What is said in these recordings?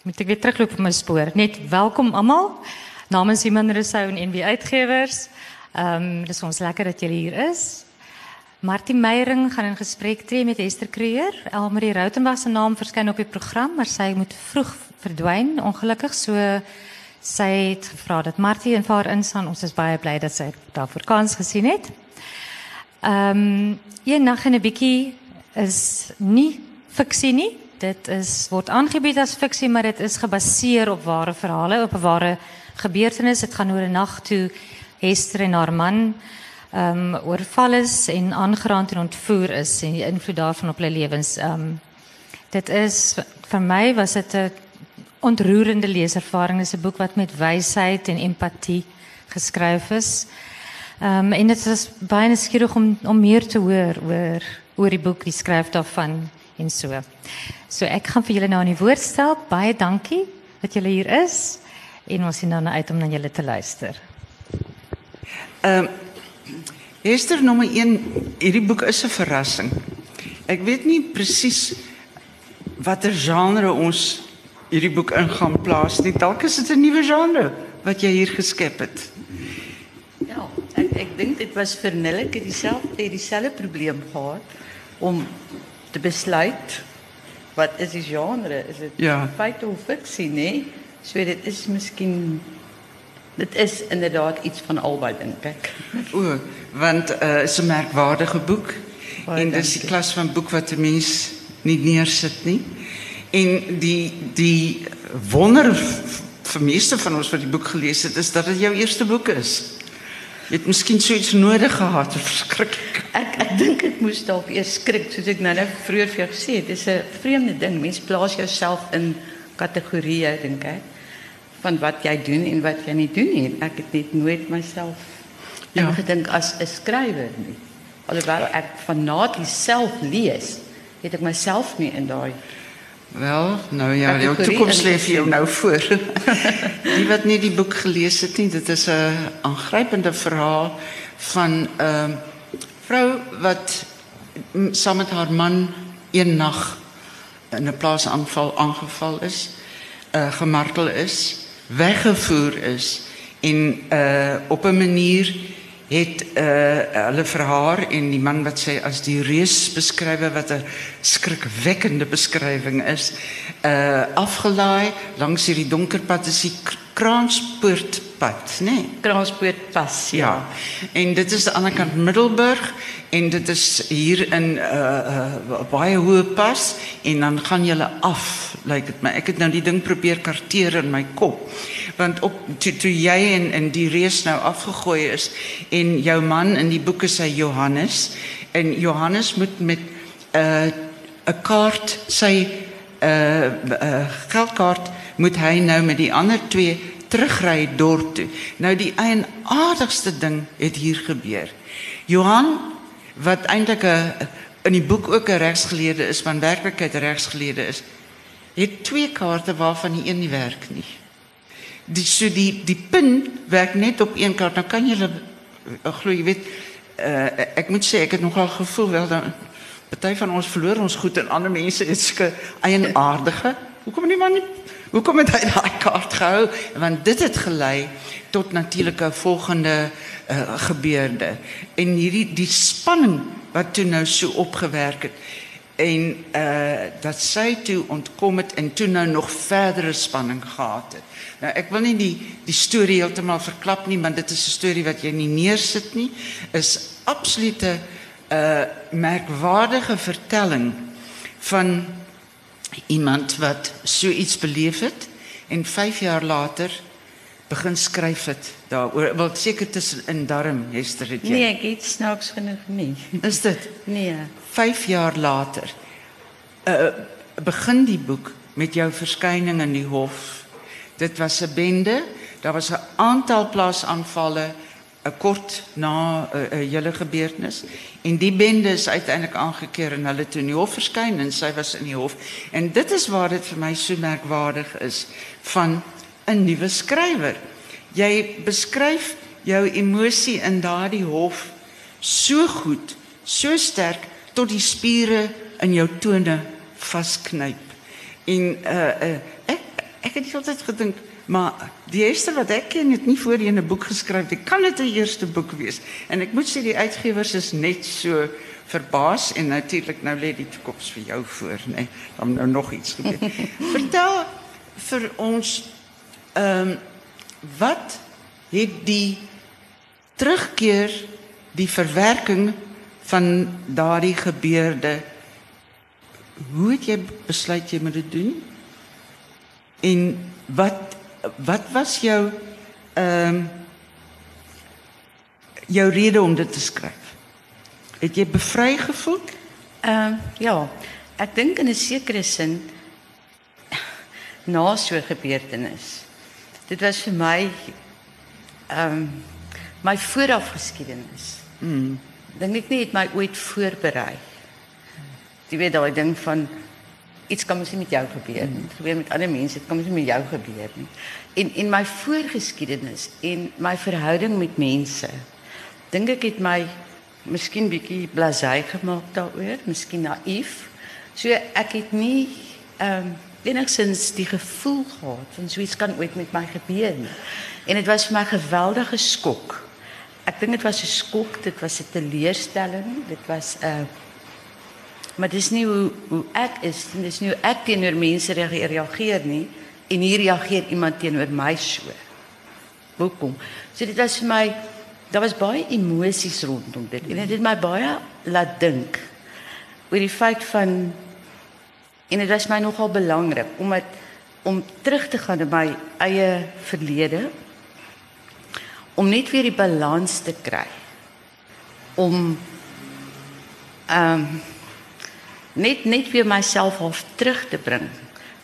Moet ek weer terugloop op my spoor. Net welkom almal. Namens Iman Rousseau en NB Uitgewers. Ehm um, dis ons lekker dat julle hier is. Martin Meyering gaan in gesprek tree met Esther Creer. Elmarie Rautenbach se naam verskyn op die program, maar sy moet vroeg verdwyn ongelukkig. So sy het gevra dat Martie en haar instaan. Ons is baie bly dat sy daarvoor kans gesien het. Ehm um, een nag en 'n bietjie is nie fiksie nie. Dit is word aangebied as fiksie, maar dit is gebaseer op ware verhale, op 'n ware gebeurtenis. Dit gaan oor 'n nag toe Esther en haar man ehm um, oorval is en aangeraand en ontvoer is en die invloed daarvan op hulle lewens. Ehm um, dit is vir my was dit 'n ontroerende leeservaring. Dit is 'n boek wat met wysheid en empatie geskryf is. Ehm um, en dit is baie nuuskierig om om meer te hoor oor oor die boek, die skryf daarvan en so. So ek gaan vir julle nou aan die woord stel. Baie dankie dat julle hier is en ons sien dan uit om na julle te luister. Ehm um, Esther nommer 1, hierdie boek is 'n verrassing. Ek weet nie presies watter genre ons hierdie boek in gaan plaas nie. Dalk is dit 'n nuwe genre wat jy hier geskep het. Ja, ek ek dink dit was vir Nelleke dieselfde dieselfde probleem gehad om te besluit wat is die genre? Is dit Ja. feit of fiksie, nee? So dit is miskien dit is inderdaad iets van albei dink ek. O, want uh is 'n merkwaardige boek. En dis die dankie. klas van boek wat 'n mens nie neersit nie. En die die wonder v- vir meeste van ons wat die boek gelees het is dat dit jou eerste boek is. Jy het miskien so iets nodig gehad, verskriklik. Ek ek dink ek moes dalk eers skrik soos ek nou net vroeër vir jou gesê het. Dis 'n vreemde ding. Mens plaas jouself in kategorieë dink ek van wat jy doen en wat jy nie doen nie. Ek het net nooit myself Ja. ja. gedink as 'n skrywer nie. Alhoewel ek fanaties self lees, het ek myself nie in daai Wel, nou ja, jou Kategorie toekoms lê vir jou ingesien. nou voor. Die wat nie die boek gelees het nie, dit is 'n aangrypende verhaal van 'n uh, vrou wat mm, saam met haar man een nag in 'n plaasaanval aangeval is, uh, gemartel is, weggevoer is en uh, op 'n manier het uh, hulle vir haar en die man wat sy as die reus beskryf wat 'n skrikwekkende beskrywing is, uh afgelaai langs hierdie donker pad is die K- Kraanspoortpad, né? Nee? kranspoort pas. Ja. En dit is aan die ander kant Middelburg en dit is hier in 'n uh, uh, baie hoë pas en dan gaan jy af, lyk like dit my. Ek het nou die ding probeer karteer in my kop. Want op toe, toe jy en in die reis nou afgegooi is en jou man in die boeke sê Johannes en Johannes moet met 'n uh, 'n kaart sy uh, uh geldkaart moet hy nou met die ander twee terugry dorp toe. Nou die eienaardigste ding het hier gebeur. Johan wat eintlik 'n in die boek ook 'n regsgeleerde is, maar werklikheid 'n regsgeleerde is, het twee kaarte waarvan die een nie werk nie. Die so die die pin werk net op een kaart. Nou kan jy uh, glo jy weet uh, ek moet sê ek het nogal gevoel wel dan party van ons verloor ons goed en ander mense is sulke eienaardige. Hoekom nie man nie Hoekom het hy daai kaart gehou? Want dit het gelei tot natuurlike volgende uh, gebeurde. En hierdie die spanning wat toe nou so opgewerk het en uh dat sy toe ontkom het en toe nou nog verdere spanning gehad het. Nou ek wil nie die die storie heeltemal verklap nie, want dit is 'n storie wat jy nie neersit nie. Is absolute uh merkwaardige vertelling van iemand wat so iets beleef het en 5 jaar later begin skryf het daaroor. Wel seker tussen in darm Hester het jy. Nee, ek het snaaks genoeg nie. Is dit? Nee. 5 jaar later uh begin die boek met jou verskyning in die hof. Dit was 'n bende. Daar was 'n aantal plaasaanvalle 'n kort na 'n uh, hele gebeurtenis en die bende is uiteindelik aangekeer en hulle toe in die hof verskyn en sy was in die hof. En dit is waar dit vir my so merkwaardig is van 'n nuwe skrywer. Jy beskryf jou emosie in daardie hof so goed, so sterk tot die spiere in jou tone vasknyp. En uh, uh ek ek het altyd gedink, maar die eerste wat ek ken het nie voorheen 'n boek geskryf nie. Kan dit 'n eerste boek wees? En ek moet sê die uitgewers is net so verbaas en natuurlik nou lê die toekoms vir jou voor, nê. Nee, dan nou nog iets gebeur. Vertel vir ons ehm um, wat het die terugkeer die verwerking van daardie gebeurde hoe het jy besluit jy moet dit doen en wat wat was jou ehm um, jou rede om dit te skryf het jy bevry gevoel ehm uh, ja ek dink in 'n sekere sin na so 'n gebeurtenis dit was vir my ehm um, my vooraf geskiedenis. Mm. Dink ek nie het my ooit voorberei. Jy weet daai ding van iets kan mos nie met jou gebeur nie. Dit gebeur met ander mense, dit kan mos nie met jou gebeur nie. En en my voorgeskiedenis en my verhouding met mense. Dink ek het my miskien bietjie blasé gemaak daaroor, miskien naïef. So ek het nie ehm um, enigsins die gevoel gehad van so iets kan ooit met my gebeur nie. En dit was vir my 'n geweldige skok. Dink dit was 'n skok, dit was 'n teleurstelling, dit was 'n uh, maar dis nie hoe hoe ek is, dis nie hoe ek teenoor mense reageer nie en hier reageer iemand teenoor my so. Hoekom? So dit was vir my daar was baie emosies rondom dit en dit het my baie laat dink oor die feit van en dit was my nogal belangrik om het, om terug te gaan in my eie verlede om net weer die balans te kry. Om ehm um, net net weer myself half terug te bring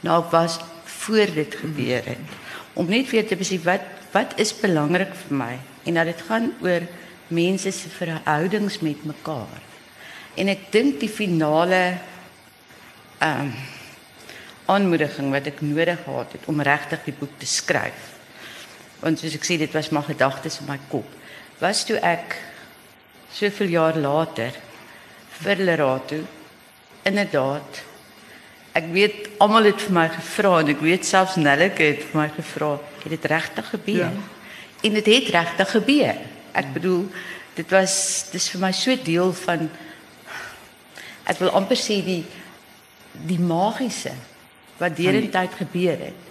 na wat was voor dit gebeur het. Om net weer te besef wat wat is belangrik vir my en dat dit gaan oor mense se verhoudings met mekaar. En ek dink die finale ehm um, aanmoediging wat ek nodig gehad het om regtig die boek te skryf want soos ek sê dit was maar gedagtes in my kop. Was toe ek soveel jaar later vir Lerato inderdaad ek weet almal het vir my gevra en ek weet selfs Nelleke het vir my gevra het dit regtig gebeur? Ja. en dit het regtig gebeur. Ek bedoel dit was dis vir my so deel van ek wil amper sê die die magiese wat deur die tyd gebeur het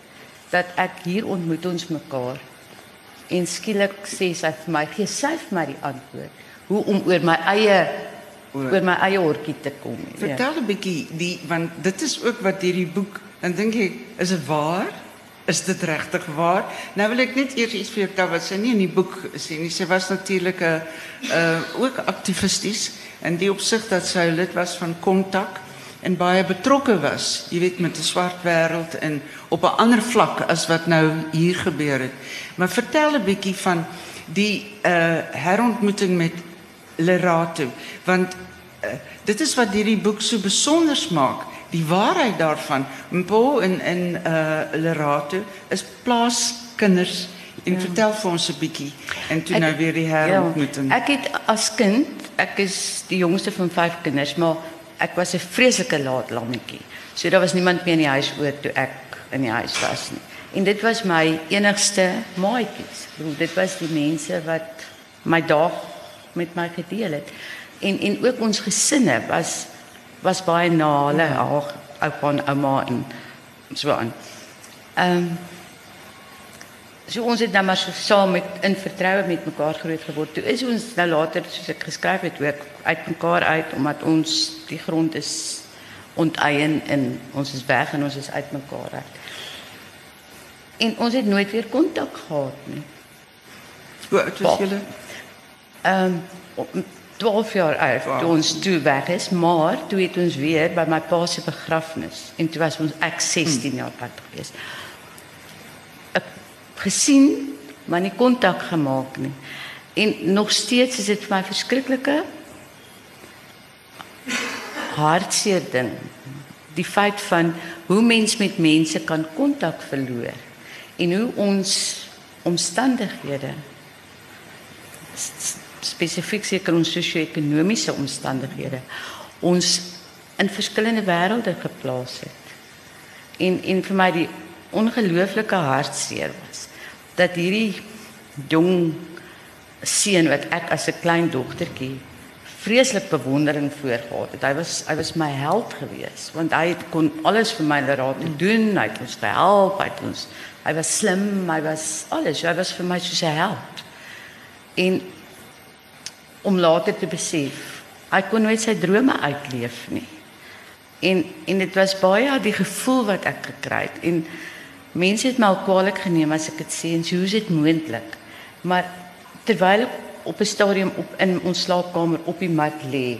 dat ek hier ontmoet ons mekaar En skielik sê sy vir my, gee sy vir my die antwoord hoe om oor my eie oor my eie hortjie te kom. Ja. Vertel 'n ja. bietjie die want dit is ook wat hierdie boek en dink ek is dit waar? Is dit regtig waar? Nou wil ek net eers iets vir jou vertel wat sy nie in die boek sê nie. Sy was natuurlik 'n uh ook aktivisties in die opsig dat sy lid was van Kontak en baie betrokke was, jy weet met die swart wêreld en op 'n ander vlak as wat nou hier gebeur het. Maar vertel 'n bietjie van die uh herontmoeting met Lerato want uh, dit is wat hierdie boek so besonder maak. Die waarheid daarvan, Mpo en en uh Lerato is plaaskinders en ja. vertel vir ons 'n bietjie en toe ek, nou weer die herontmoeting. Ja, ek het as kind, ek is die jongste van vyf kinders, maar ek was 'n vreeslike laat lammetjie. So daar was niemand meer in die huis oor toe ek in die huis was nie. En dit was my enigste maatjies. Dit was die mense wat my dag met my gedeel het. En en ook ons gesinne was was baie na hulle haar oupa en ouma en so aan. Ehm um, so ons het nou maar so saam met in vertroue met mekaar groot geword. Toe is ons nou later soos ek geskryf het ook uit mekaar uit omdat ons die grond is onteien en ons is weg en ons is uit mekaar uit. En ons het nooit weer kontak gehad nie. Hoe oud was julle? Ehm um, 12 jaar oud wow. toe ons toe weg is, maar toe het ons weer by my pa se begrafnis en toe was ons ek 16 hmm. jaar oud gewees. Gesien, maar nie kontak gemaak nie. En nog steeds is dit vir my verskriklike hartseer ding. Die feit van hoe mens met mense kan kontak verloor en hoe ons omstandighede spesifiek seker ons sosio-ekonomiese omstandighede ons in verskillende wêrelde geplaas het. En en vir my die ongelooflike hartseer was dat hierdie jong seun wat ek as 'n klein dogtertjie vreeslik bewondering voor gehad het. Hy was hy was my held geweest want hy het kon alles vir my laat doen. Hy het ons gehelp, hy het ons hy was slim, hy was alles. Hy was vir my soos 'n held. En om later te besef, hy kon nooit sy drome uitleef nie. En en dit was baie die gevoel wat ek gekry het en mense het my al kwaadlik geneem as ek dit sê en so hoe is dit moontlik? Maar terwyl ek op 'n stadium op in ons slaapkamer op die mat lê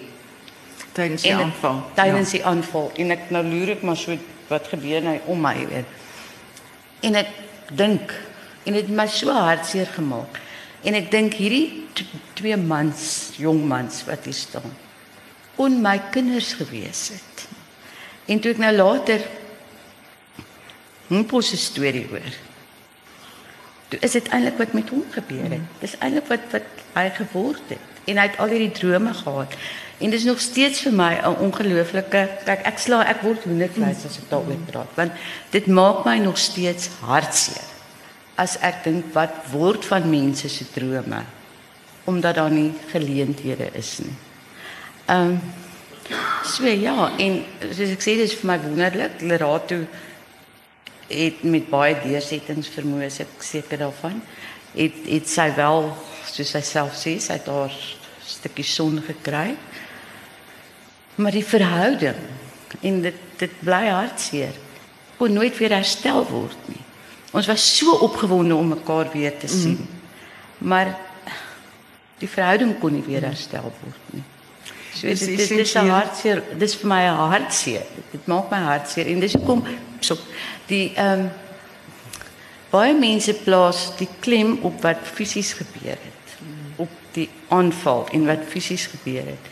tydens die aanval. Tydens die aanval en ek nou loer ek maar so wat gebeur nou om my weet. En ek dink en dit het my so hartseer gemaak. En ek dink hierdie twee mans, jong mans wat hier staan, kon my kinders gewees het. En toe ek nou later 'n posse storie hoor. Toe is dit eintlik wat met hom gebeur het. Dis eintlik wat wat hy geword het en hy het al hierdie drome gehad. En dis nog steeds vir my 'n ongelooflike kyk ek sla ek word hoendervleis as ek daaroor praat want dit maak my nog steeds hartseer as ek dink wat word van mense se drome omdat daar nie geleenthede is nie. Ehm um, so ja en soos ek sê dis vir my wonderlik Lerato het met baie deursettings vermoë is ek seker daarvan. Het het sy wel soos sy self sê, sy het haar stukkie son gekry. Maar die verhouding en dit dit bly hartseer kon nooit weer herstel word nie. Ons was so opgewonde om mekaar weer te sien. Mm. Maar die verhouding kon nie weer herstel word nie. So Dis dit dit, dit is 'n hartseer. Dis vir my 'n hartseer. Dit maak my hartseer en dis hoekom so die ehm um, baie mense plaas die klem op wat fisies gebeur het. Op die aanval en wat fisies gebeur het.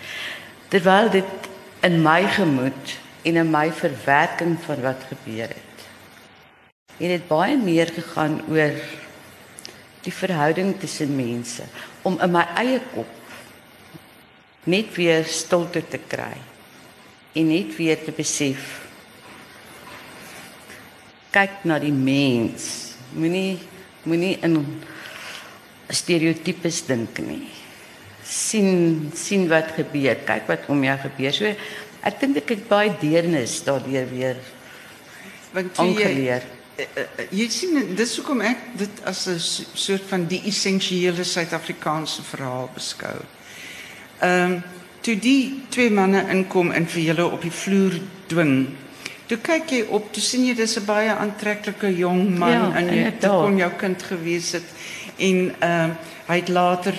Terwyl dit in my gemoed en in my verwerking van wat gebeur het. Het dit baie meer gegaan oor die verhouding tussen mense om in my eie kop net weer stilte te kry en net weer te besef kyk na die mens moenie moenie in stereotypes dink nie sien sien wat gebeur kyk wat om jou gebeur so ek dink ek het baie deernis daardeur weer Want toe jy aangeleer eh, eh, jy sien dis hoekom ek dit as 'n soort van die essensiële Suid-Afrikaanse verhaal beskou. Ehm toe die twee manne inkom en vir julle op die vloer dwing. Toe kyk jy op, toe sien jy dis 'n baie aantreklike jong man Ja, en jy dit inderdaad. kon jou kind gewees het en ehm hy het later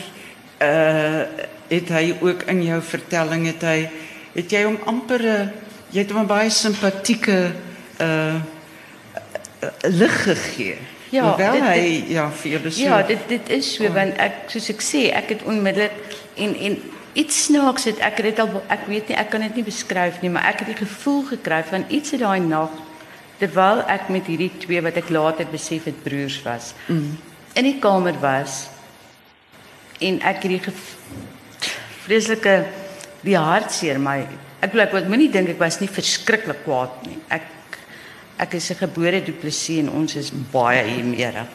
uh het hy ook in jou vertelling het hy het jy hom amper 'n jy het hom 'n baie simpatieke uh lig gegee. Ja, Hoewel dit- hy ja vir julle so Ja, dit dit is so want ek soos ek sê, ek het onmiddellik en en iets snaaks het ek het dit al ek weet nie, ek kan dit nie beskryf nie, maar ek het die gevoel gekry van iets in daai nag terwyl ek met hierdie twee wat ek later besef het broers was. Mm. In die kamer was en ek het die gef- vreeslike die hartseer my ek wil ek wil- moenie dink ek was nie verskriklik kwaad nie. Ek ek is 'n gebore duplisie en ons is baie hiermeerig.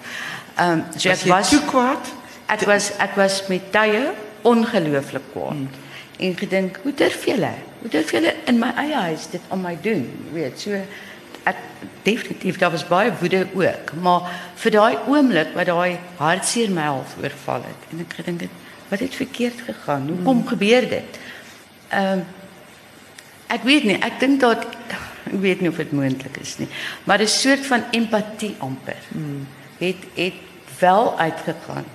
Ehm um, so was ek was toe kwaad? ek was ek was met tye ongelooflik kwaad. Hmm. En gedink, hoe durf julle? Hoe durf julle in my eie huis dit aan my doen? Jy weet, so ek definitief daar was baie woede ook, maar vir daai oomblik wat daai hartseer my half oorval het en ek gedink het, wat het verkeerd gegaan? Hoekom hmm. gebeur dit? Ehm Ek weet nie, ek dink dat ek weet nie of dit moontlik is nie, maar 'n soort van empatie amper. Mm. Het het wel uitgegaan.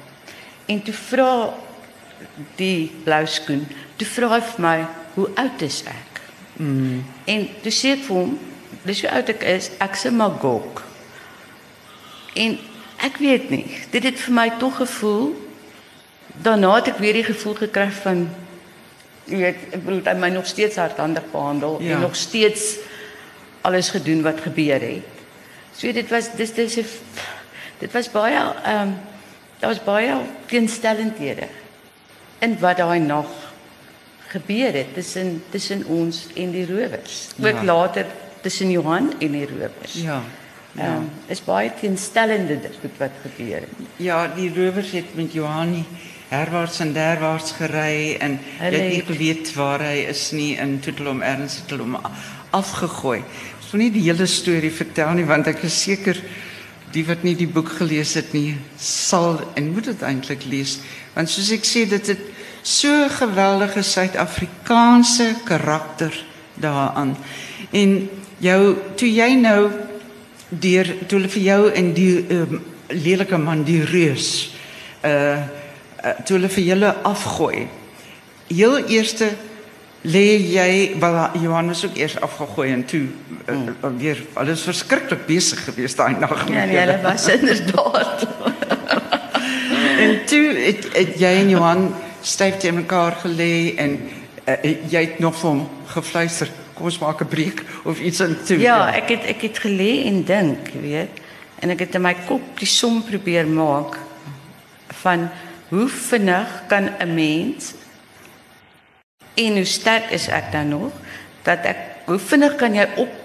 En toe vra die blou skoen, toe vra hy vir my, "Hoe oud is ek?" Mm. En toe sê ek vir hom, "Dis hoe oud ek is, ek's 'n magok." En ek weet nie, dit het vir my tog gevoel daarna het ek weer die gevoel gekry van jy weet, ek bedoel hy my nog steeds hardhandig behandel Ja. en nog steeds alles gedoen wat gebeur het. So dit was dis dis 'n dit was baie ehm um, daar was baie teenstellendhede in wat daai nag gebeur het tussen tussen ons en die rowers. Ook Ja. later tussen Johan en die rowers. Ja. Ehm um, is baie teenstellende dit goed wat gebeur het. Ja, die rowers het met Johanni herwaarts en derwaarts gery en jy het nie geweet waar hy is nie en toe hulle hom erns het hulle hom afgegooi. Ek sou nie die hele storie vertel nie want ek is seker die wat nie die boek gelees het nie sal en moet dit eintlik lees want soos ek sê dit het so geweldige Suid-Afrikaanse karakter daaraan. En jou toe jy nou deur toe hulle vir jou in die um, lelike man die reus uh, uh toe hulle vir julle afgooi. Heel eerste lê jy wel Johannes ook eers afgegooi en toe uh, uh, weer alles verskriklik besig geweest daai nag Ja, nee, hulle was inderdaad. toe het, het jy en Johan styf te mekaar gelê en uh, jy het nog vir hom gefluister kom ons maak 'n breek of iets in toe. Ja, ek het ek het gelê en dink, weet. En ek het in my kop die som probeer maak van hoe vinnig kan 'n mens en hoe sterk is ek dan nog dat ek hoe vinnig kan jy op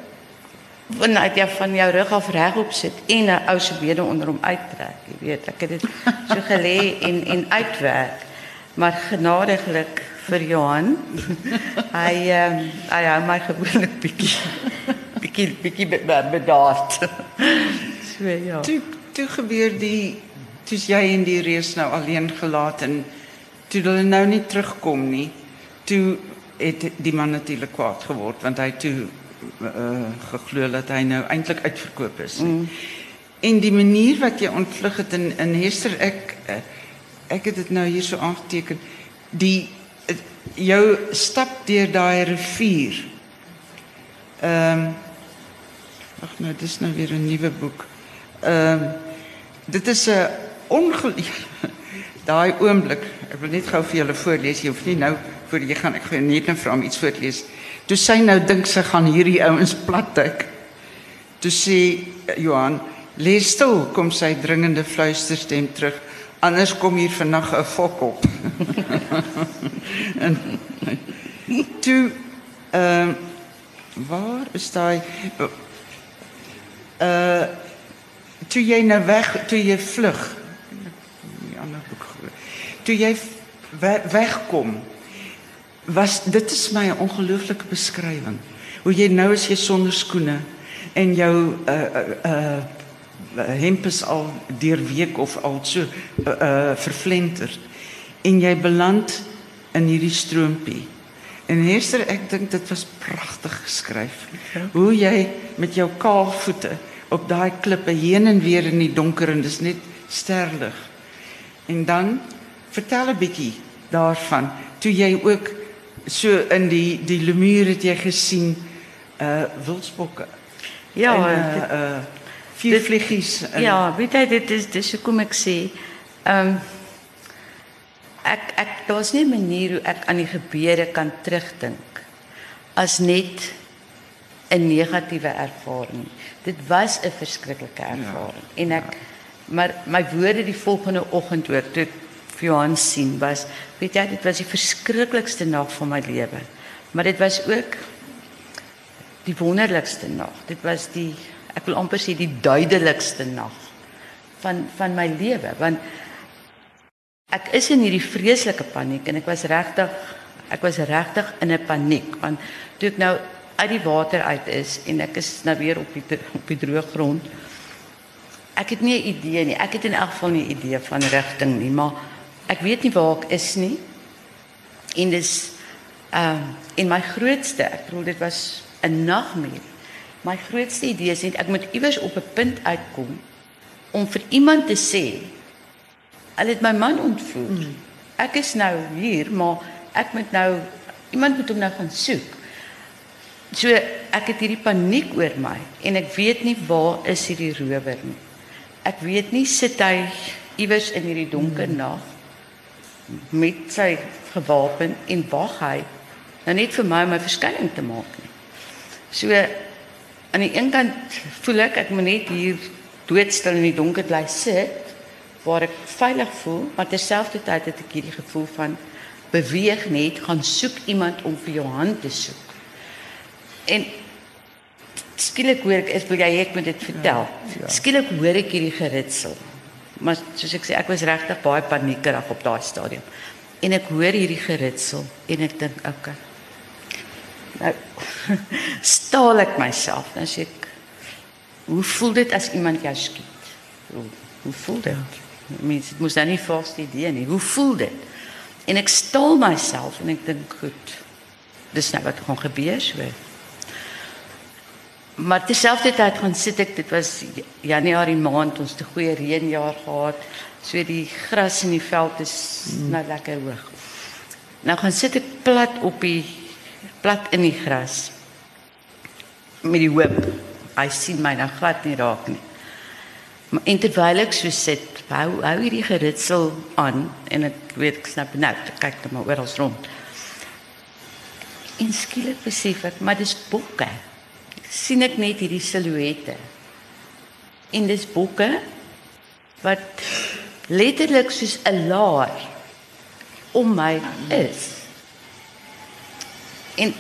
vanuit jy van jou rug af regop sit en 'n ou se bene onder hom uittrek, jy weet. Ek het dit so gelê en en uitwerk. Maar genadiglik vir Johan. hy ehm um, hy hou my gewoonlik bietjie bietjie bietjie bedaard. so ja. Toe toe gebeur die toe's jy en die reus nou alleen gelaat en toe hulle nou nie terugkom nie. Toe het die man natuurlik kwaad geword want hy toe uh, geglo dat hy nou eintlik uitverkoop is. Mm. En die manier wat jy ontvlug het in in Hester ek uh, ek het dit nou hier so aangeteken die jou stap deur daai rivier. Ehm um, Ag nou, dis nou weer 'n nuwe boek. Ehm um, dit is 'n ongelukkig daai oomblik. Ek wil net gou vir julle voorlees. Jy hoef nie nou voor jy gaan ek gaan net net vir hom iets voorlees. Toe sy nou dink sy gaan hierdie ouens platduik. Toe sê Johan, "Lees stil," kom sy dringende fluisterstem terug. Anders kom hier vannag 'n fok op. en toe ehm uh, waar is daai uh toe jy nou weg, toe jy vlug. Die ander boek. Toe jy we, wegkom was dit is my 'n ongelooflike beskrywing. Hoe jy nou is jy sonder skoene en jou uh uh, uh hemp is al deur week of al so uh, uh vervlenterd en jy beland in hierdie stroompie. En Hester, ek dink dit was pragtig geskryf. Ja. Hoe jy met jou kaal voete op daai klippe heen en weer in die donker en dis net sterlig. En dan vertel 'n bietjie daarvan toe jy ook so in die die lemuur het jy gesien uh wildsbokke. Ja, en, uh, uh vier vliegies. Ja, weet jy dit is dis hoekom ek sê, ehm um, ek ek daar's nie 'n manier hoe ek aan die gebeure kan terugdink as net 'n negatiewe ervaring. Dit was 'n verskriklike ja, ervaring ja, en ek ja. maar my woorde die volgende oggend hoor toe vir Johan sien was, weet jy, dit was die verskriklikste nag van my lewe. Maar dit was ook die wonderlikste nag. Dit was die ek wil amper sê die duidelikste nag van van my lewe want ek is in hierdie vreeslike paniek en ek was regtig ek was regtig in 'n paniek want toe ek nou uit die water uit is en ek is nou weer op die op die droë grond ek het nie 'n idee nie ek het in elk geval nie 'n idee van rigting nie maar ek weet nie waar ek is nie en dis ehm uh, in my grootste ek bedoel dit was 'n nagmerrie my grootste idee is net ek moet iewers op 'n punt uitkom om vir iemand te sê hulle het my man ontvoer. Mm. Ek is nou hier, maar ek moet nou iemand moet hom nou gaan soek. So ek het hierdie paniek oor my en ek weet nie waar is hierdie rower nie. Ek weet nie sit hy iewers in hierdie donker mm. nag met sy gewapen en wag hy nou net vir my om my verskyning te maak nie. So aan die een kant voel ek ek moet net hier doodstil in die donker bly sit waar ek veilig voel, maar terselfdertyd het ek hierdie gevoel van beweeg net, gaan soek iemand om vir jou hand te soek. En skielik hoor ek, ek wil jy ek moet dit vertel. Ja, ja. Skielik hoor ek hierdie geritsel. Maar soos ek sê, ek was regtig baie paniekerig op daai stadium. En ek hoor hierdie geritsel en ek dink, okay. Nou staal ek myself en sê ek, hoe voel dit as iemand jou skiet? Hoe, hoe voel dit? Mens moet dan nie vas idee nie. Hoe voel dit? En ek staal myself en ek dink, goed. Dis nou wat gaan gebeur so. Maar terselfdertyd gaan sit ek, dit was Januarie maand, ons 'n goeie reënjaar gehad. So die gras in die veld is mm. nou lekker hoog. Nou gaan sit ek plat op die plat in die gras met die hoop hy sien my nou glad nie raak nie. Maar terwyl ek so sit, hou hou hierdie geritsel aan en ek weet ek snap nou, kyk net maar oral rond. En skielik besef ek, maar dis bokke sien ek net hierdie silhouette. En dis bokke wat letterlik soos 'n laar om my is. En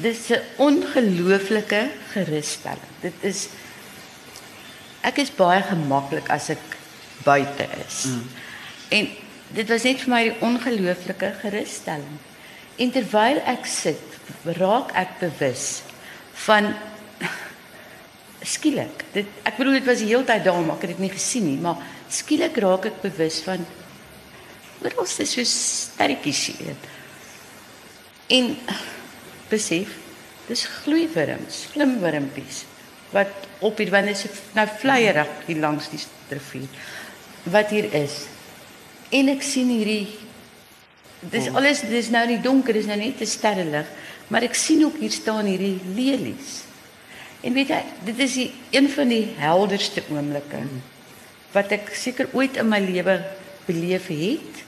dis 'n ongelooflike gerusstelling. Dit is ek is baie gemaklik as ek buite is. Mm. En dit was net vir my 'n ongelooflike gerusstelling. En terwyl ek sit, raak ek bewus van skielik. Dit ek bedoel dit was die hele tyd daar maar ek het dit nie gesien nie, maar skielik raak ek bewus van wat was dit so sterretjies hier. En besef dis gloeiwurms, glimwurmpies wat op hier wanneer se nou vleierig hier langs die rivier wat hier is. En ek sien hierdie dis alles dis nou nie donker, dis nou net 'n sterrelig, maar ek sien ook hier staan hierdie lelies. En weet dit is die, een van die helderste oomblikke wat ek seker ooit in my lewe beleef het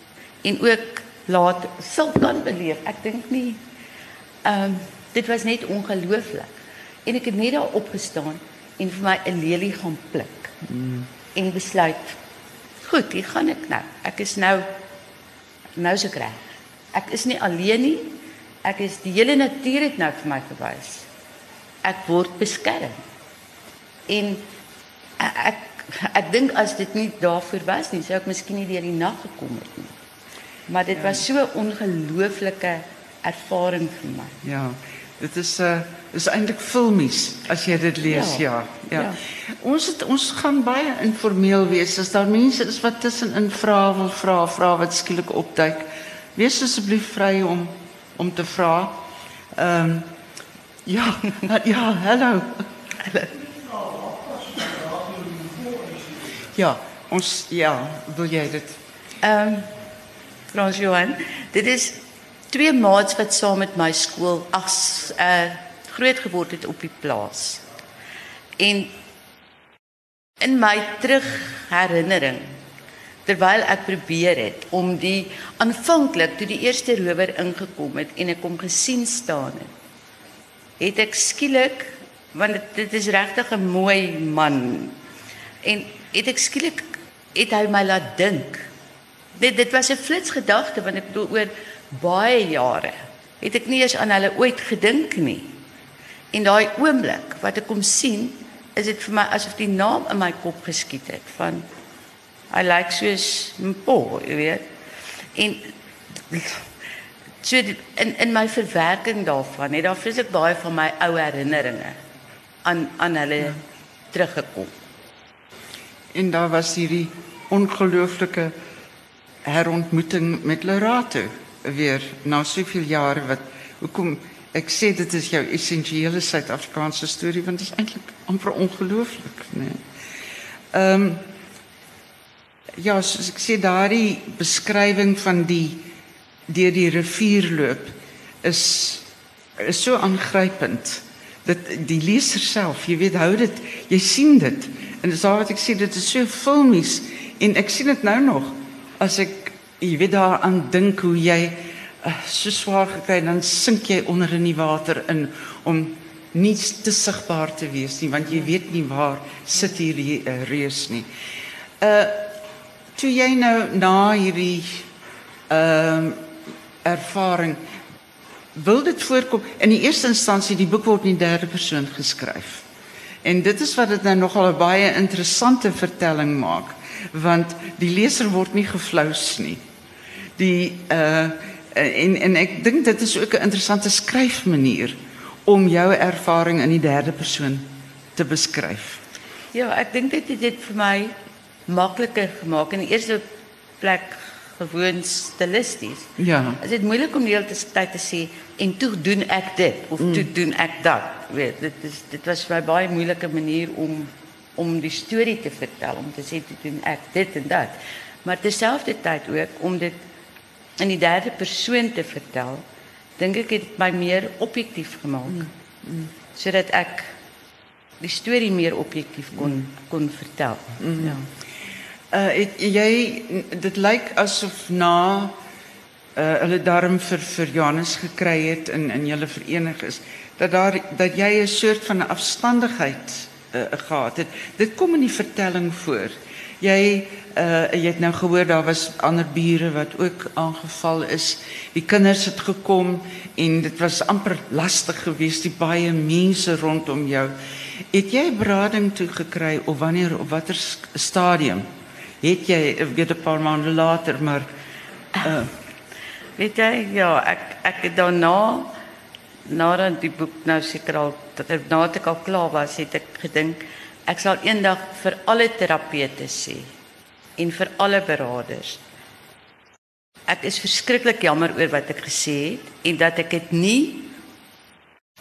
en ook laat sal kan beleef. Ek dink nie ehm dit was net ongelooflik. En ek het net daar opgestaan en vir my 'n lelie gaan pluk. Mm. En besluit, goed, hier gaan ek nou. Ek is nou nou so reg. Is nie alleen nie. Ek is die hele natuur het nou vir my verwys ek word beskerm. En ek ek, dink as dit nie daarvoor was nie, sou ek miskien nie deur die nag gekom het nie. Maar dit ja. was so 'n ongelooflike ervaring vir my. Ja. Dit is uh, is eintlik filmies as jy dit lees, ja. Ja. ja. ja. Ons het, ons gaan baie informeel wees as daar mense is wat tussenin vra wil vra, vra wat skielik opduik. Wees asseblief vry om om te vra. Ehm um, Ja, ja, hallo. Ja, ons ja, wil jy dit? Ehm um, Frans Johan, dit is twee maats wat saam met my skool as uh groot geword het op die plaas. En in my terugherinnering terwyl ek probeer het om die aanvanklik toe die eerste rower ingekom het en ek hom gesien staan het het ek skielik want dit, dit is regtig 'n mooi man en het ek skielik het hy my laat dink dit dit was 'n flits gedagte want ek bedoel oor baie jare het ek nie eens aan hulle ooit gedink nie en daai oomblik wat ek kom sien is dit vir my asof die naam in my kop geskiet het van I like soos Mpo, jy weet. En So in in my verwerking daarvan het daar vreeslik baie van my ou herinneringe aan aan hulle ja. teruggekom. En daar was hierdie ongelooflike herontmoeting met Lerato weer na soveel jare wat hoekom ek sê dit is jou essensiële Suid-Afrikaanse storie want dit is eintlik amper ongelooflik, né? Nee. Ehm um, ja, soos ek sê daardie beskrywing van die deur die rivier loop is is so aangrypend dat die leser self, jy weet, hou dit, jy sien dit. En dis al wat ek sê, dit is so filmies en ek sien dit nou nog as ek jy weet daaraan dink hoe jy uh, so swaar gekry dan sink jy onder in die water in om nie te sigbaar te wees nie want jy weet nie waar sit hierdie uh, reus nie. Uh toe jy nou na hierdie ehm uh, ervaring wil dit voorkom in die eerste instansie die boek word in derde persoon geskryf. En dit is wat dit nou nogal 'n baie interessante vertelling maak, want die leser word nie geflous nie. Die uh en en ek dink dit is ook 'n interessante skryfmanier om jou ervaring in die derde persoon te beskryf. Ja, ek dink dit het dit vir my makliker gemaak in die eerste plek gewoon stilisties. Ja. Is dit moeilik om die hele tyd te sê en toe doen ek dit of toe doen ek dat. Weet, dit is dit was vir my baie moeilike manier om om die storie te vertel, om te sê toe doen ek dit en dat. Maar terselfdertyd ook om dit in die derde persoon te vertel, dink ek het dit my meer objektief gemaak. Sodat ek die storie meer objektief kon kon vertel. Ja. Uh het jy dit lyk asof na uh hulle darm vir vir Janus gekry en in julle is dat daar dat jy 'n soort van 'n afstandigheid uh, gehad het. Dit kom in die vertelling voor. Jy uh het nou gehoor daar was ander bure wat ook aangeval is. Die kinders het gekom en dit was amper lastig geweest die baie mense rondom jou. Het jy berading toe gekry of wanneer op watter stadium? Het jy weet 'n paar maande later maar uh Weet jy, ja, ek ek het daarna nadat die boek nou seker al nadat ek al klaar was, het ek gedink ek sal eendag vir alle terapeute sê en vir alle beraders. Ek is verskriklik jammer oor wat ek gesê het en dat ek dit nie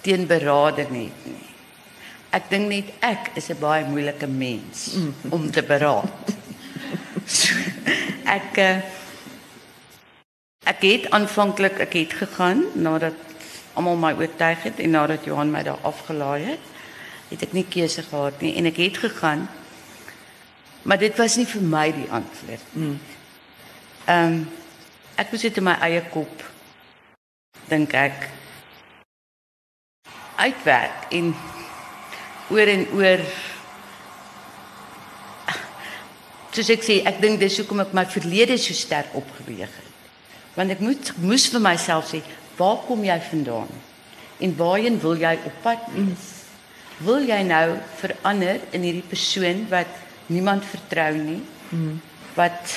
teen berading het nie. Ek dink net ek is 'n baie moeilike mens om te beraad. So, ek uh, Ek het aanvanklik ek het gegaan nadat almal my oortuig het en nadat Johan my daar afgelaai het, het ek nie keuse gehad nie en ek het gegaan. Maar dit was nie vir my die antwoord nie. Ehm um, ek moes dit in my eie kop dink ek uitwerk en oor en oor soos ek sê, ek dink dis hoekom ek my verlede so sterk opgeweeg het. Want ek moet moes vir myself sê, waar kom jy vandaan? En waarheen wil jy op pad wees? Wil jy nou verander in hierdie persoon wat niemand vertrou nie? Wat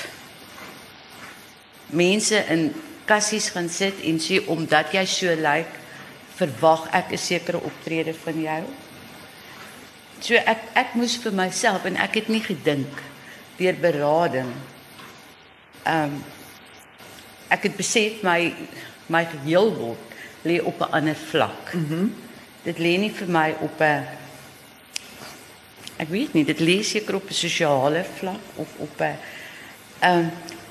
mense in kassies gaan sit en sê omdat jy so lyk, verwag ek 'n sekere optrede van jou? So ek ek moes vir myself en ek het nie gedink deur berading. Ehm um, ek het besef my my geheel word lê op 'n ander vlak. Mhm. Mm dit lê nie vir my op 'n ek weet nie, dit lê seker op 'n sosiale vlak of op 'n ehm um,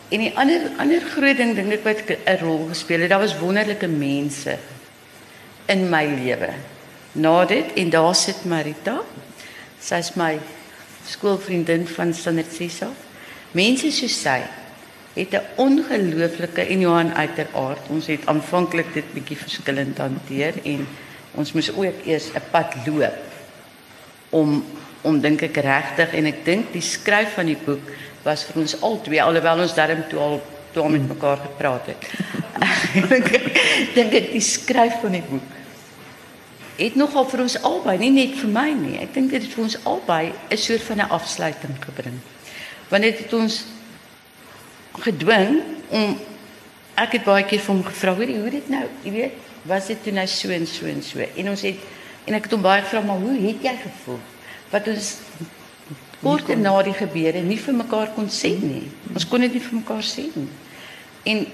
en die ander ander groot ding dink ek wat 'n rol gespeel het, daar was wonderlike mense in my lewe. Na dit en daar sit Marita. Sy's my skoolvriendin van standaard 6 af. Mense soos sy het 'n ongelooflike en Johan uiteraard. Ons het aanvanklik dit bietjie verskillend hanteer en ons moes ook eers 'n pad loop om om dink ek regtig en ek dink die skryf van die boek was vir ons albei alhoewel ons darm toe al toe al met mekaar gepraat het. dink ek dink ek die skryf van die boek het nogal vir ons albei, nie net vir my nie. Ek dink dit het vir ons albei 'n soort van 'n afsluiting gebring. Want dit het ons gedwing om ek het baie keer vir hom gevra, hoor jy hoe dit nou, jy weet, was dit toe nou so en so en so. En ons het en ek het hom baie gevra, maar hoe het jy gevoel? Wat ons kort na die gebeure nie vir mekaar kon sê nie. Ons kon dit nie vir mekaar sê nie. En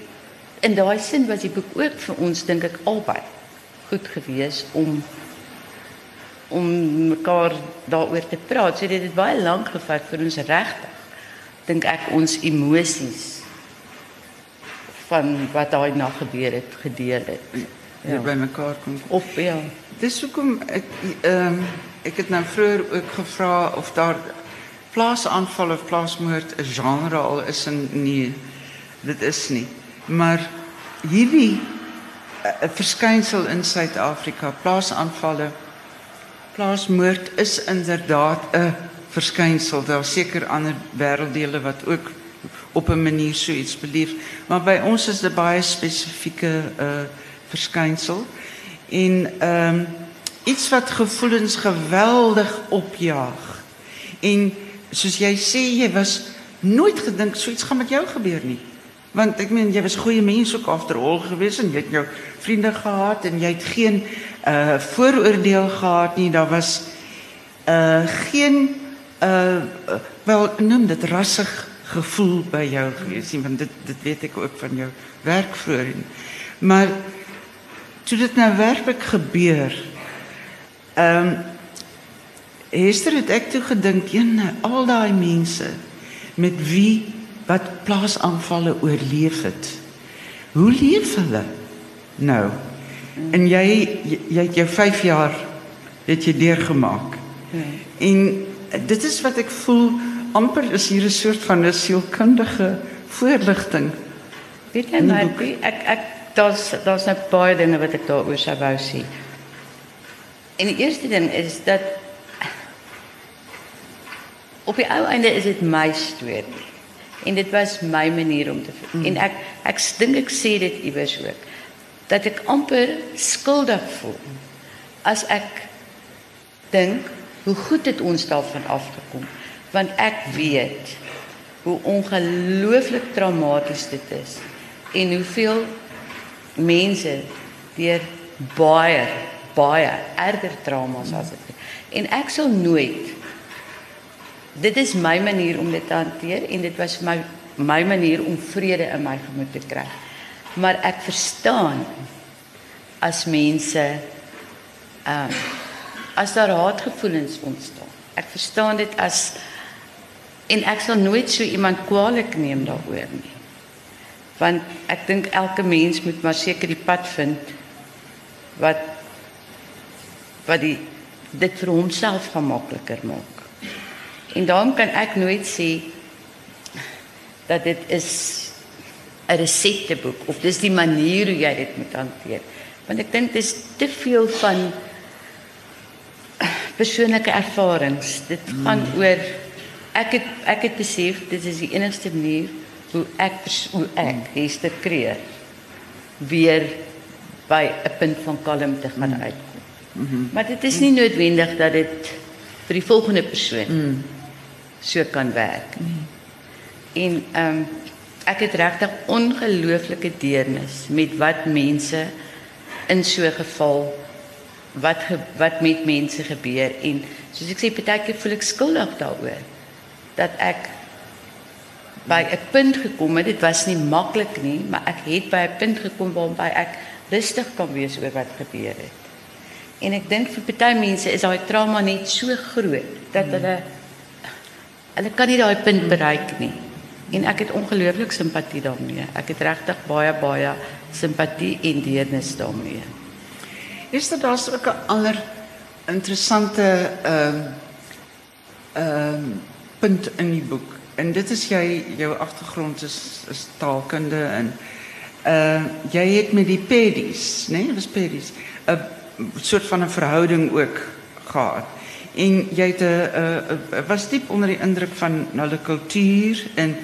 in daai sin was die boek ook vir ons dink ek albei goed gewees om om mekaar daaroor te praat. So dit het baie lank gevat vir ons regtig dink ek ons emosies van wat daai nag gebeur het gedeel het. ja. by mekaar kom. Of ja. Dis hoekom ek ehm ek het nou vroeër ook gevra of daar plaasaanval of plaasmoord 'n genre al is en nee, dit is nie. Maar hierdie 'n verskynsel in Suid-Afrika, plaasaanvalle, plaasmoord is inderdaad 'n verskynsel. Daar seker ander wêrelddele wat ook op 'n manier so iets beleef, maar by ons is dit baie spesifieke uh verskynsel. En ehm um, iets wat gevoelens geweldig opjaag. En soos jy sê jy was nooit gedink so iets gaan met jou gebeur nie. Want ek meen jy was goeie mens ook agterhol gewees en jy het jou vriende gehad en jy het geen uh vooroordeel gehad nie. Daar was uh geen uh wel noem dit rassig gevoel by jou gewees nie want dit dit weet ek ook van jou werk vroeër. Maar toe dit nou werklik gebeur ehm um, Hester het ek toe gedink, jene, al daai mense met wie wat plaasaanvalle oorleef het. Hoe leef hulle nou? En jy jy, jy het jou 5 jaar het jy deurgemaak. En dit is wat ek voel amper is hier 'n soort van 'n sielkundige voorligting. Weet jy maar ek ek daar's daar's nou baie dinge wat ek daaroor sou wou sê. En die eerste ding is dat op die ou einde is dit my storie. En dit was my manier om te mm. en ek ek dink ek sê dit iewers ook dat ek amper skuldig voel as ek dink hoe goed het ons daarvan afgekom. Want ek weet hoe ongelooflik traumaties dit is en hoeveel mense deur baie baie erger traumas as dit en ek sal nooit dit is my manier om dit te hanteer en dit was my my manier om vrede in my gemoed te kry. Maar ek verstaan as mense ehm um, as daar haatgevoelens ontstaan. Ek verstaan dit as en ek sal nooit so iemand kwaadlik neem daaroor nie. Want ek dink elke mens moet maar seker die pad vind wat wat die dit vir homself gemakliker maak. En daarom kan ek nooit sê dat dit is 'n resepteboek of dis die manier hoe jy dit moet hanteer. Want ek dink dis te veel van persoonlike ervarings. Dit gaan mm. oor ek het ek het besef dit is die enigste manier hoe ek hoe ek Hester Kreer weer by 'n punt van kalmte gaan mm. uitkom. Mm -hmm. Maar dit is nie noodwendig dat dit vir die volgende persoon mm so kan werk. Nie. En ehm um, ek het regtig ongelooflike deernis met wat mense in so 'n geval wat ge, wat met mense gebeur. En soos ek sê partykeer voel ek skuldig daaroor dat ek by 'n punt gekom het. Dit was nie maklik nie maar ek het by 'n punt gekom waarby ek rustig kan wees oor wat gebeur het. En ek dink vir party mense is daai trauma net so groot dat hulle hmm hulle kan nie daai punt bereik nie. En ek het ongelooflik simpatie daarmee. Ek het regtig baie baie simpatie en deernis daarmee. Is dit daar's ook 'n ander interessante ehm ehm punt in die boek. En dit is jy jou agtergrond is is taalkunde en uh jy het met die pedis, né? Nee, was pedis 'n soort van 'n verhouding ook gehad. En jy het 'n uh, uh, was diep onder die indruk van hulle kultuur en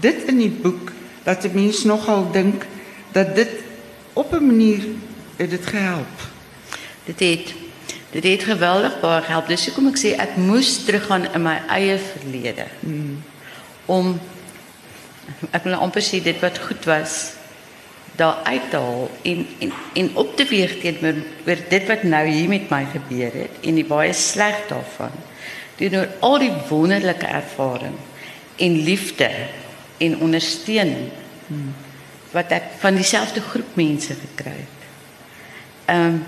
dit in die boek dat die mens nogal dink dat dit op 'n manier het dit gehelp. Dit het dit het geweldig baie gehelp. Dis hoekom ek sê ek moes teruggaan in my eie verlede. Hmm. Om ek wil amper sê dit wat goed was daar uit te haal en en en op te weeg teenoor oor dit wat nou hier met my gebeur het en die baie sleg daarvan. Teenoor al die wonderlike ervaring en liefde en ondersteuning hmm. wat ek van dieselfde groep mense gekry het. Ehm um,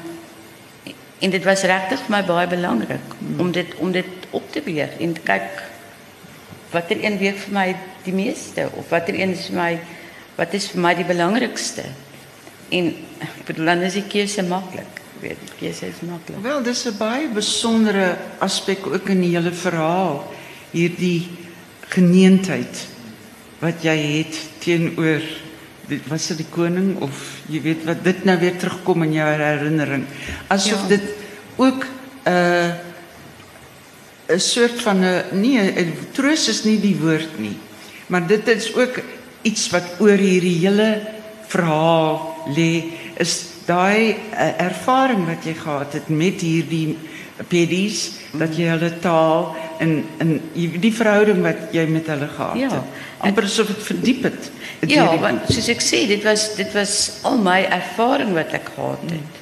en dit was regtig vir my baie belangrik hmm. om dit om dit op te weeg en te kyk watter een weeg vir my die meeste of watter een is vir my wat is vir my die belangrikste? En ek bedoel dan is die keuse maklik. Weet, die keuse is maklik. Wel, dis 'n baie besondere aspek ook in die hele verhaal. Hierdie geneentheid wat jy het teenoor dit was dit die koning of jy weet wat dit nou weer terugkom in jou herinnering. Asof ja. dit ook 'n uh, 'n soort van 'n nee, troos is nie die woord nie. Maar dit is ook iets wat oor hierdie hele verhaal lê is daai uh, ervaring wat jy gehad het met hierdie pedies dat jy hulle taal en en die verhouding wat jy met hulle gehad Ja. het. Amper asof dit verdiep het. Ja, deur die want soos ek sê, dit was dit was al my ervaring wat ek gehad het.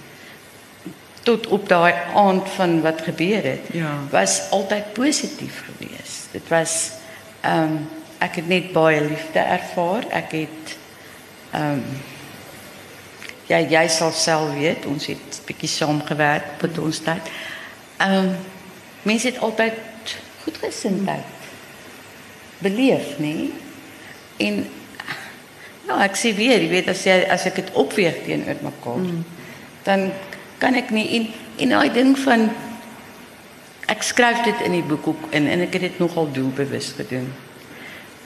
Tot op daai aand van wat gebeur het, Ja. was altyd positief geweest. Dit was ehm ek het net baie liefde ervaar. Ek het ehm ja, jy sal self weet, ons het bietjie saamgewerk op ons tyd. Ehm mense het altyd goedgesindheid beleef, nê? En ja, ek sê weer, jy weet as jy as ek dit opweeg teenoor mekaar, mm. dan kan ek nie en en daai ding van ek skryf dit in die boek ook in en ek het dit nogal doelbewus gedoen.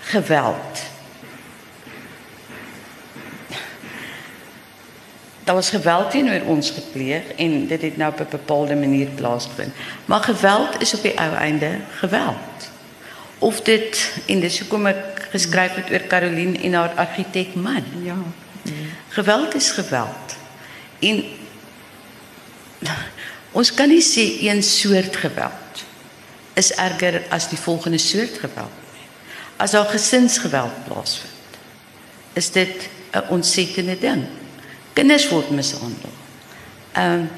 Geweld. Daar was geweld teenoor ons gepleeg en dit het nou op 'n bepaalde manier plaasgevind. Maar geweld is op die ou einde geweld. Of dit en dis hoekom ek geskryf het oor Caroline en haar argitek man. Ja. Geweld is geweld. En ons kan nie sê een soort geweld is erger as die volgende soort geweld. As daar gesinsgeweld plaasvind, is dit 'n ontsettende ding. Kinders word mishandel. Ehm um,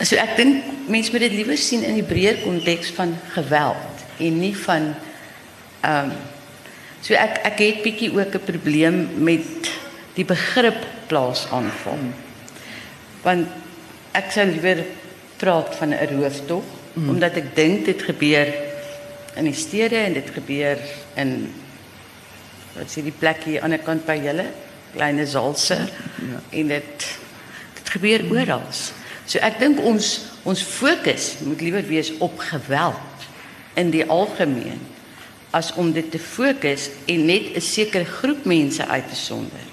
so ek dink mense moet dit liewer sien in die breër konteks van geweld en nie van ehm um, so ek ek het bietjie ook 'n probleem met die begrip plaasaanval. Want ek sou liewer praat van 'n rooftog mm. omdat ek dink dit gebeur in die stede en dit gebeur in wat sê die plek hier aan die ander kant by julle kleine Zalse ja. en dit dit gebeur oral. So ek dink ons ons fokus moet liewer wees op geweld in die algemeen as om dit te fokus en net 'n sekere groep mense uit te sonder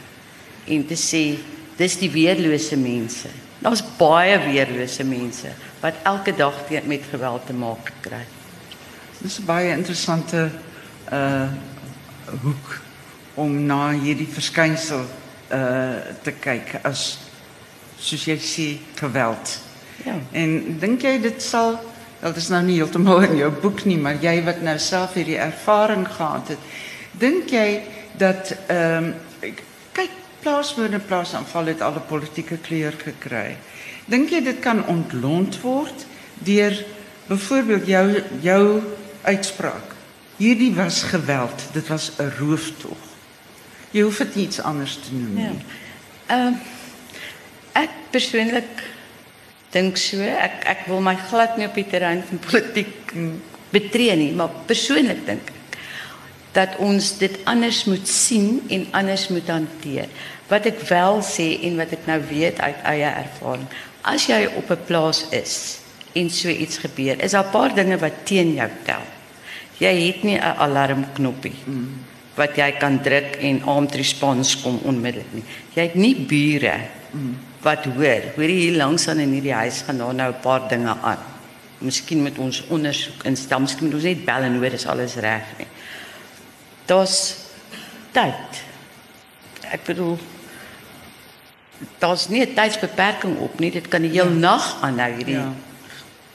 en te sê dis die weerlose mense. Daar's baie weerlose mense wat elke dag met geweld te maak kry. Dis 'n baie interessante uh hoek om na hierdie verskynsel uh te kyk as soos jy sê geweld. Ja. En dink jy dit sal wel dis nou nie heeltemal in jou boek nie, maar jy wat nou self hierdie ervaring gehad het, dink jy dat ehm um, kyk plaaswoorde plaasaanval het al 'n politieke kleur gekry. Dink jy dit kan ontlont word deur byvoorbeeld jou jou uitspraak? Hierdie was geweld, dit was 'n rooftog. Jy hoef dit iets anders te noem nie. Ja. Ehm uh, ek persoonlik dink so, ek ek wil my glad nie op die terrein van politiek betree nie, maar persoonlik dink ek dat ons dit anders moet sien en anders moet hanteer. Wat ek wel sê en wat ek nou weet uit eie ervaring, as jy op 'n plaas is en so iets gebeur, is daar 'n paar dinge wat teen jou tel. Jy het nie 'n alarmknoppie wat jy kan druk en armed response kom onmiddellik nie. Jy het nie bure wat hoor, hoor jy hier langs aan in hierdie huis gaan daar nou 'n paar dinge aan. Miskien met ons ondersoek instel, miskien moet ons net bel en hoor is alles reg nie. Daar's tyd. Ek bedoel daar's nie 'n tydsbeperking op nie. Dit kan die hele ja. nag aanhou hierdie ja.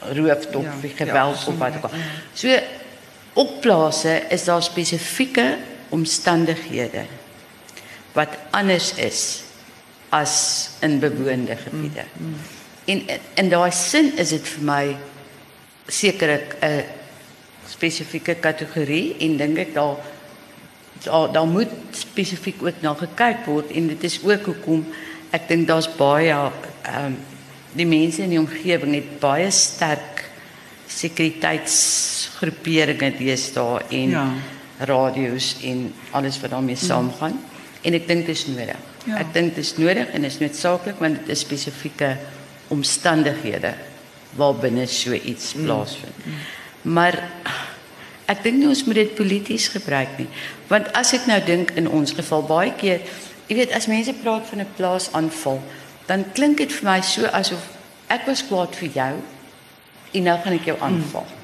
rooftog ja. of geweld ja, of wat ook al. So op plase is daar spesifieke omstandighede wat anders is as in bewoonde gebiede. Mm, mm. En in daai sin is dit vir my sekerlik 'n spesifieke kategorie en dink ek daar daar daar moet spesifiek ook na gekyk word en dit is ook hoekom ek dink daar's baie ehm um, die mense in die omgewing het baie sterk sekuriteitsgroeperinge deesdae en ja. radio's en alles wat daarmee saamgaan mm. en ek dink dit is nodig. Ja. Ek dink dit is nodig en is noodsaaklik want dit is spesifieke omstandighede waarbinne so iets plaasvind. Mm. Maar ek dink nie ons moet dit polities gebruik nie. Want as ek nou dink in ons geval baie keer, jy weet as mense praat van 'n plaasaanval, dan klink dit vir my so asof ek was kwaad vir jou en nou gaan ek jou aanval. Mm.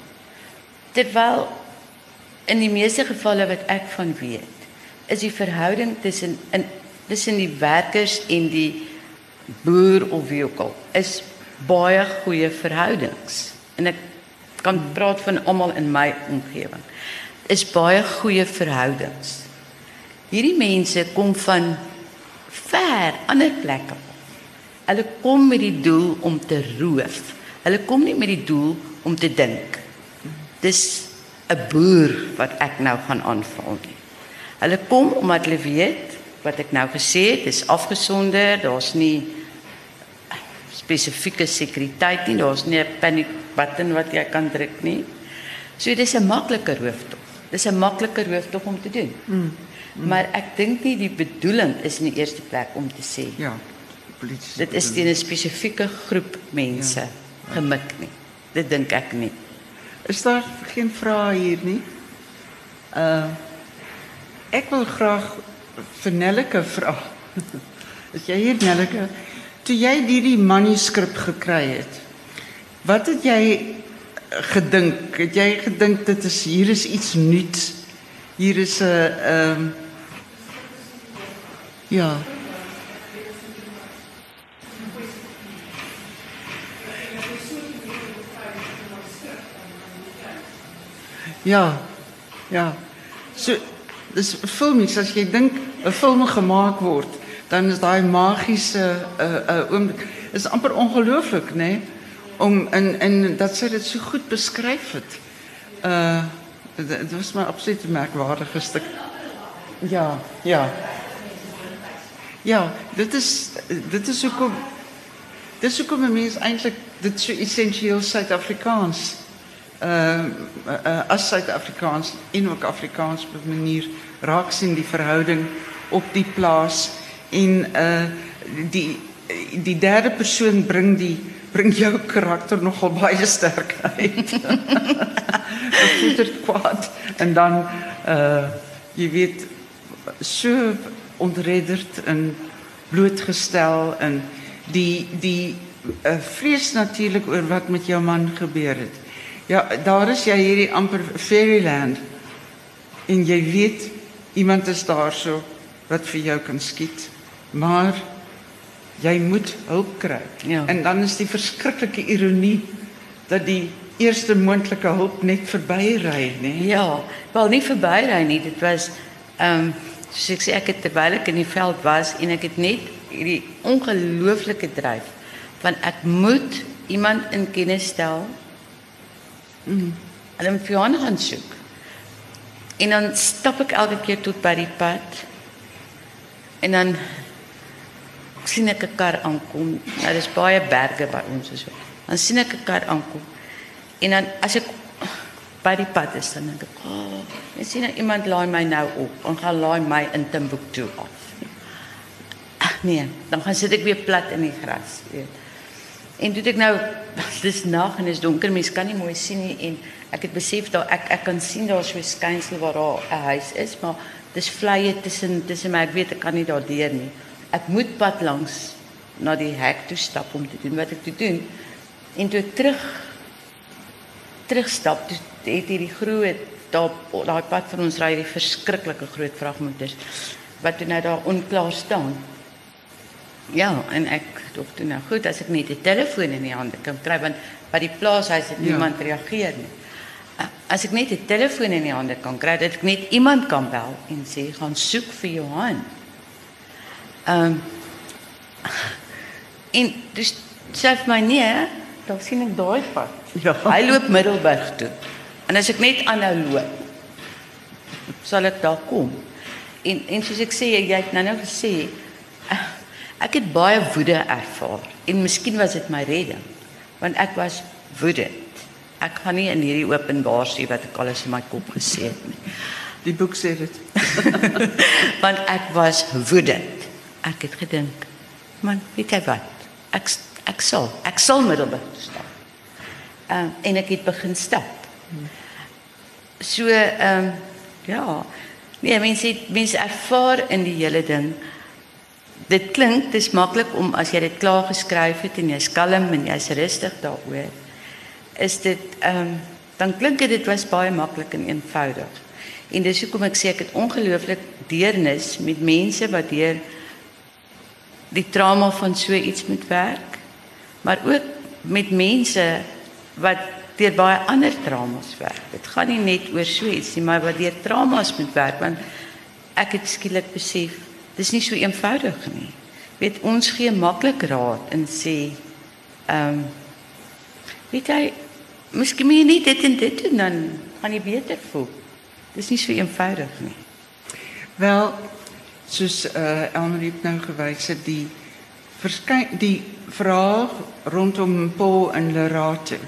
Terwyl in die meeste gevalle wat ek van weet, is die verhouding tussen in tussen die werkers en die boer of wie ook al is baie goeie verhoudings. En ek kan praat van almal in my omgewing. Is baie goeie verhoudings. Hierdie mense kom van ver ander plekke. Hulle kom met die doel om te roof. Hulle kom nie met die doel om te dink. Dis 'n boer wat ek nou gaan aanval nie. Hulle kom omdat hulle weet wat ek nou gesê het, dis afgesonder, daar's nie spesifieke sekuriteit nie, daar's nie 'n panic button wat jy kan druk nie. So dis 'n maklike rooftog. Dis 'n maklike rooftog om te doen. Mm. Mm. Maar ek dink nie die bedoeling is in die eerste plek om te sê Ja. Politie. dit is teen 'n spesifieke groep mense ja. Gemik nie. Dit dink ek nie. Is daar geen vrae hier nie? Uh ek wil graag vir Nelleke vra. Is jy hier Nelleke? Toe jy hierdie manuskrip gekry het, wat het jy gedink? Het jy gedink dit is hier is iets nuuts? Hier is ehm ja. Ja. Ja. So dis filmies as jy dink 'n film gemaak word, dan is daai magiese uh, 'n uh, oomblik is amper ongelooflik, nê? Nee? Om en en dat sy dit so goed beskryf het. Uh dit was my absoluut merkwaardige stuk. Ja, ja. Ja, dit is dit is hoekom dis hoekom 'n mens eintlik dit so essensieel Suid-Afrikaans uh, as Suid-Afrikaans en ook Afrikaans op 'n manier raak sien die verhouding op die plaas en uh die die derde persoon bring die bring jou karakter nogal baie sterk uit. Dit is kwaad en dan uh jy weet so ontredderd en blootgestel en die die uh, vrees natuurlik oor wat met jou man gebeur het. Ja, daar is jy hierdie amper fairyland. En jy weet iemand is daar so wat vir jou kan skiet. Maar jy moet hulp kry. Ja. En dan is die verskriklike ironie dat die eerste moontlike hulp net verbyry, né? Nee? Ja, wel nie verbyry nie. Dit was ehm um, soos ek sê ek het terwyl ek in die veld was en ek het net hierdie ongelooflike dryf van ek moet iemand in kennis stel. Mm. Hulle moet vir hom gaan soek. En dan stap ek elke keer tot by die pad. En dan sien ek 'n kar aankom. Nou dis baie berge by ons so. Dan sien ek 'n kar aankom. En dan as ek by die pad is dan dink ek, "Ag, oh, ek sien nou iemand laai my nou op en gaan laai my in Timbuktu af." Ag nee, dan gaan sit ek weer plat in die gras, weet. En toe ek nou dis nag en is donker, mens kan nie mooi sien nie en ek het besef dat ek ek kan sien daar so 'n skynsel waar daar 'n huis is, maar dis vlei tussen tussen my ek weet ek kan nie daardeur nie. Ek moet pad langs na die hek toe stap om te doen wat ek toe doen. En toe ek terug terugstap, toe het hierdie groot daar daai pad van ons ry die verskriklike groot vragmotors wat toe nou daar onklaar staan. Ja, en ek dink toe nou goed as ek net 'n telefoon in die hande kan kry want by die plaashuis het Ja. niemand reageer nie. As ek net 'n telefoon in die hande kan kry, dat ek net iemand kan bel en sê gaan soek vir Johan. Ehm um, en dus sê vir my nee, dan sien ek daai pad. Ja. Hy loop Middelburg toe. En as ek net aanhou loop, sal ek daar kom. En en soos ek sê, jy het nou nou gesê ek het baie woede ervaar en miskien was dit my redding want ek was woedend. Ek gaan nie in hierdie openbaar sê wat ek alles in my kop gesê het nie. Die boek sê dit. Want ek was woedend. Ek het gedink, man, weet jy wat? Ek ek sal, ek sal Middelburg toe stap. Ehm en ek het begin stap. So ehm ja, nee, mense mense ervaar in die hele ding. Dit klink dis maklik om as jy dit klaar geskryf het en jy's kalm en jy's rustig daaroor. Is dit ehm dan klink dit dit was baie maklik en eenvoudig. En dis hoekom ek sê ek het ongelooflik deernis met mense wat deur die trauma van so iets moet werk, maar ook met mense wat deur baie ander traumas werk. Dit gaan nie net oor so iets nie, maar wat deur traumas moet werk want ek het skielik besef dis nie so eenvoudig nie. Weet ons gee maklik raad en sê ehm um, weet jy miskien moet jy nie dit en dit doen dan gaan jy beter voel. Dis nie so eenvoudig nie. Wel, soos uh Elmarie nou gewys het, die verskyn die vraag rondom Paul en Lerate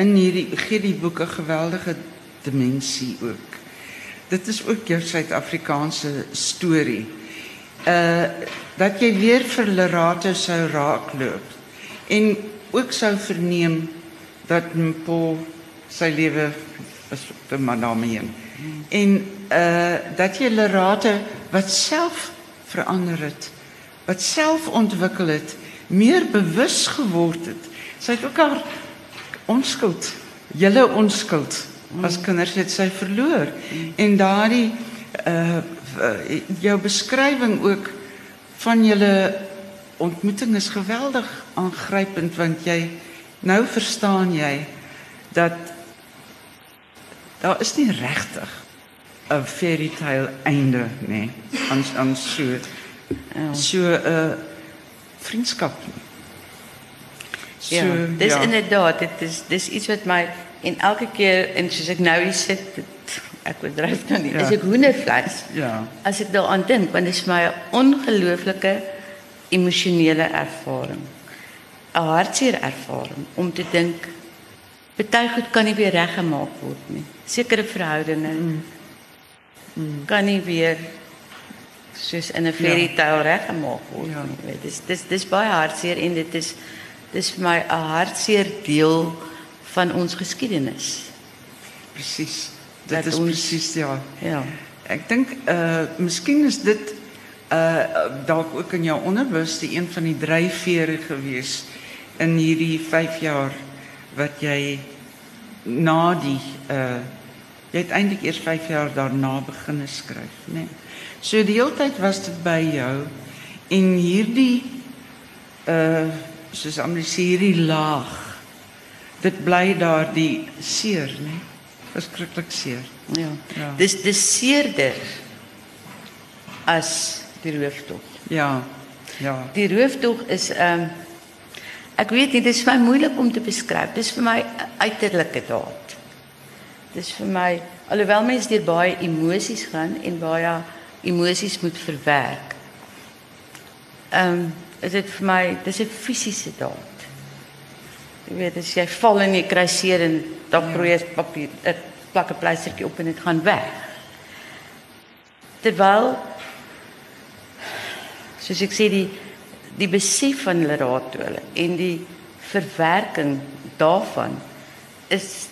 in hierdie gee die boek 'n geweldige dimensie ook. Dit is ook jou Suid-Afrikaanse storie. Uh dat jy weer vir Lerate sou raakloop en ook sou verneem dat Paul sy lewe is te manameen. En uh dat jy Lerate wat self verander het, wat self ontwikkel het, meer bewus geword het. Sy het ook haar onskuld, julle onskuld as kinders het sy verloor. En daardie uh jou beskrywing ook van julle ontmoeting is geweldig aangrypend want jy nou verstaan jy dat daar is nie regtig 'n fairy tale einde nie aan aan so so 'n uh, vriendskap. So, ja, dis ja. inderdaad, dit is dis iets wat my en elke keer en soos ek nou hier sit, dit, ek bedryf nou nie, ja. is ek hoendervleis. Ja. As ek daaraan dink, want dit is my 'n ongelooflike emosionele ervaring. 'n Hartseer ervaring om te dink baie goed kan nie weer reggemaak word nie. Sekere verhoudinge mm. Mm. kan nie weer soos in 'n fairy tale ja. reggemaak word ja. nie. Weet, dis dis dis baie hartseer en dit is dis vir my 'n hartseer deel van ons geskiedenis. Presies. Dit is presies ja. Ja. Ek dink uh miskien is dit uh dalk ook in jou onderbewuste een van die dryfvere gewees in hierdie 5 jaar wat jy na die uh jy het eintlik eers 5 jaar daarna begin skryf, né? Nee. So die hele tyd was dit by jou en hierdie uh soos amnesie hierdie laag dit bly daar die seer nê nee? Verskriklik seer ja. ja dis dis seerder as die rooftog ja ja die rooftog is ehm um, ek weet nie dit is vir my moeilik om te beskryf dis vir my uiterlike daad dis vir my alhoewel mense deur baie emosies gaan en baie emosies moet verwerk. Ehm um, is dit vir my dis 'n fisiese daad. Jy weet as jy val en jy kry seer en dan probeer jy papier 'n plak 'n pleistertjie op en dit gaan weg. Terwyl soos ek sê die die besef van hulle raad toe hulle en die verwerking daarvan is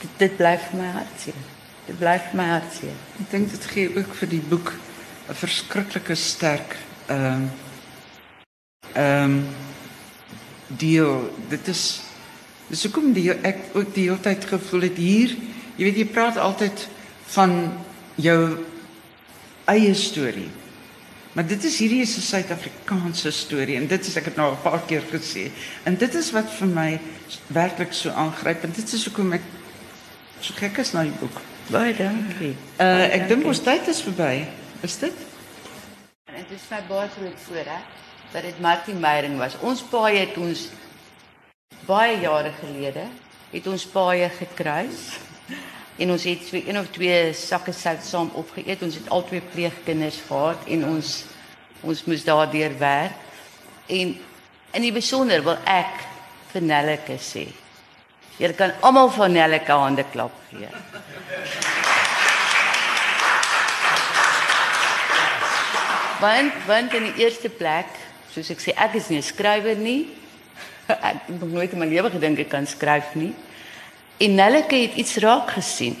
dit, dit bly vir my hartseer. Dit bly my hartseer. Ek dink dit gee ook vir die boek 'n verskriklike sterk ehm um, ehm um, deel. Dit is dis hoekom die ek ook die hele tyd gevoel het hier, jy weet jy praat altyd van jou eie storie. Maar dit is hierdie is 'n Suid-Afrikaanse storie en dit is ek het nou 'n paar keer gesê. En dit is wat vir my werklik so aangryp en dit is hoekom ek so gek is na die boek. Baie dankie. Uh ek dink ons tyd is verby. Is dit? En dit is my baie groot voorreg dat dit Martie Meyering was. Ons paai het ons baie jare gelede het ons paai gekruis en ons het twee, een of twee sakke sout saam opgeëet. Ons het al twee pleegkinders gehad en ons ons moes daardeur werk. En in die besonder wil ek vir Nelleke sê. Jy kan almal van Nelleke hande klap gee. Want want in die eerste plek, soos ek sê, ek is nie 'n skrywer nie. Ek het nog nooit in my lewe gedink ek kan skryf nie. En Nelleke het iets raak gesien.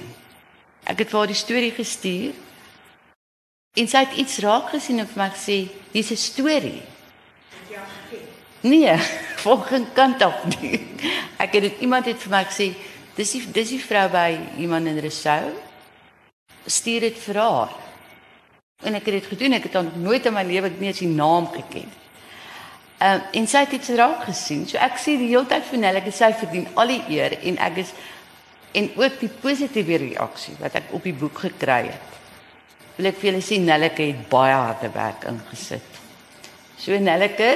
Ek het vir haar die storie gestuur. En sy het iets raak gesien en vir my gesê, "Hier's 'n storie." Ja, nee, volgens kant af nie. Ek het dit iemand het vir my gesê, "Dis die dis die vrou by iemand in Resou." Stuur dit vir haar. En ek het dit gedoen. Ek het dan nooit in my lewe eens die naam geken. Ehm en sy het dit raak gesien. So ek die hele tyd vir Nelleke sy verdien al die eer en ek is en ook die positiewe reaksie wat ek op die boek gekry het. Wil ek vir julle sê Nelleke het baie harde werk ingesit. So Nelleke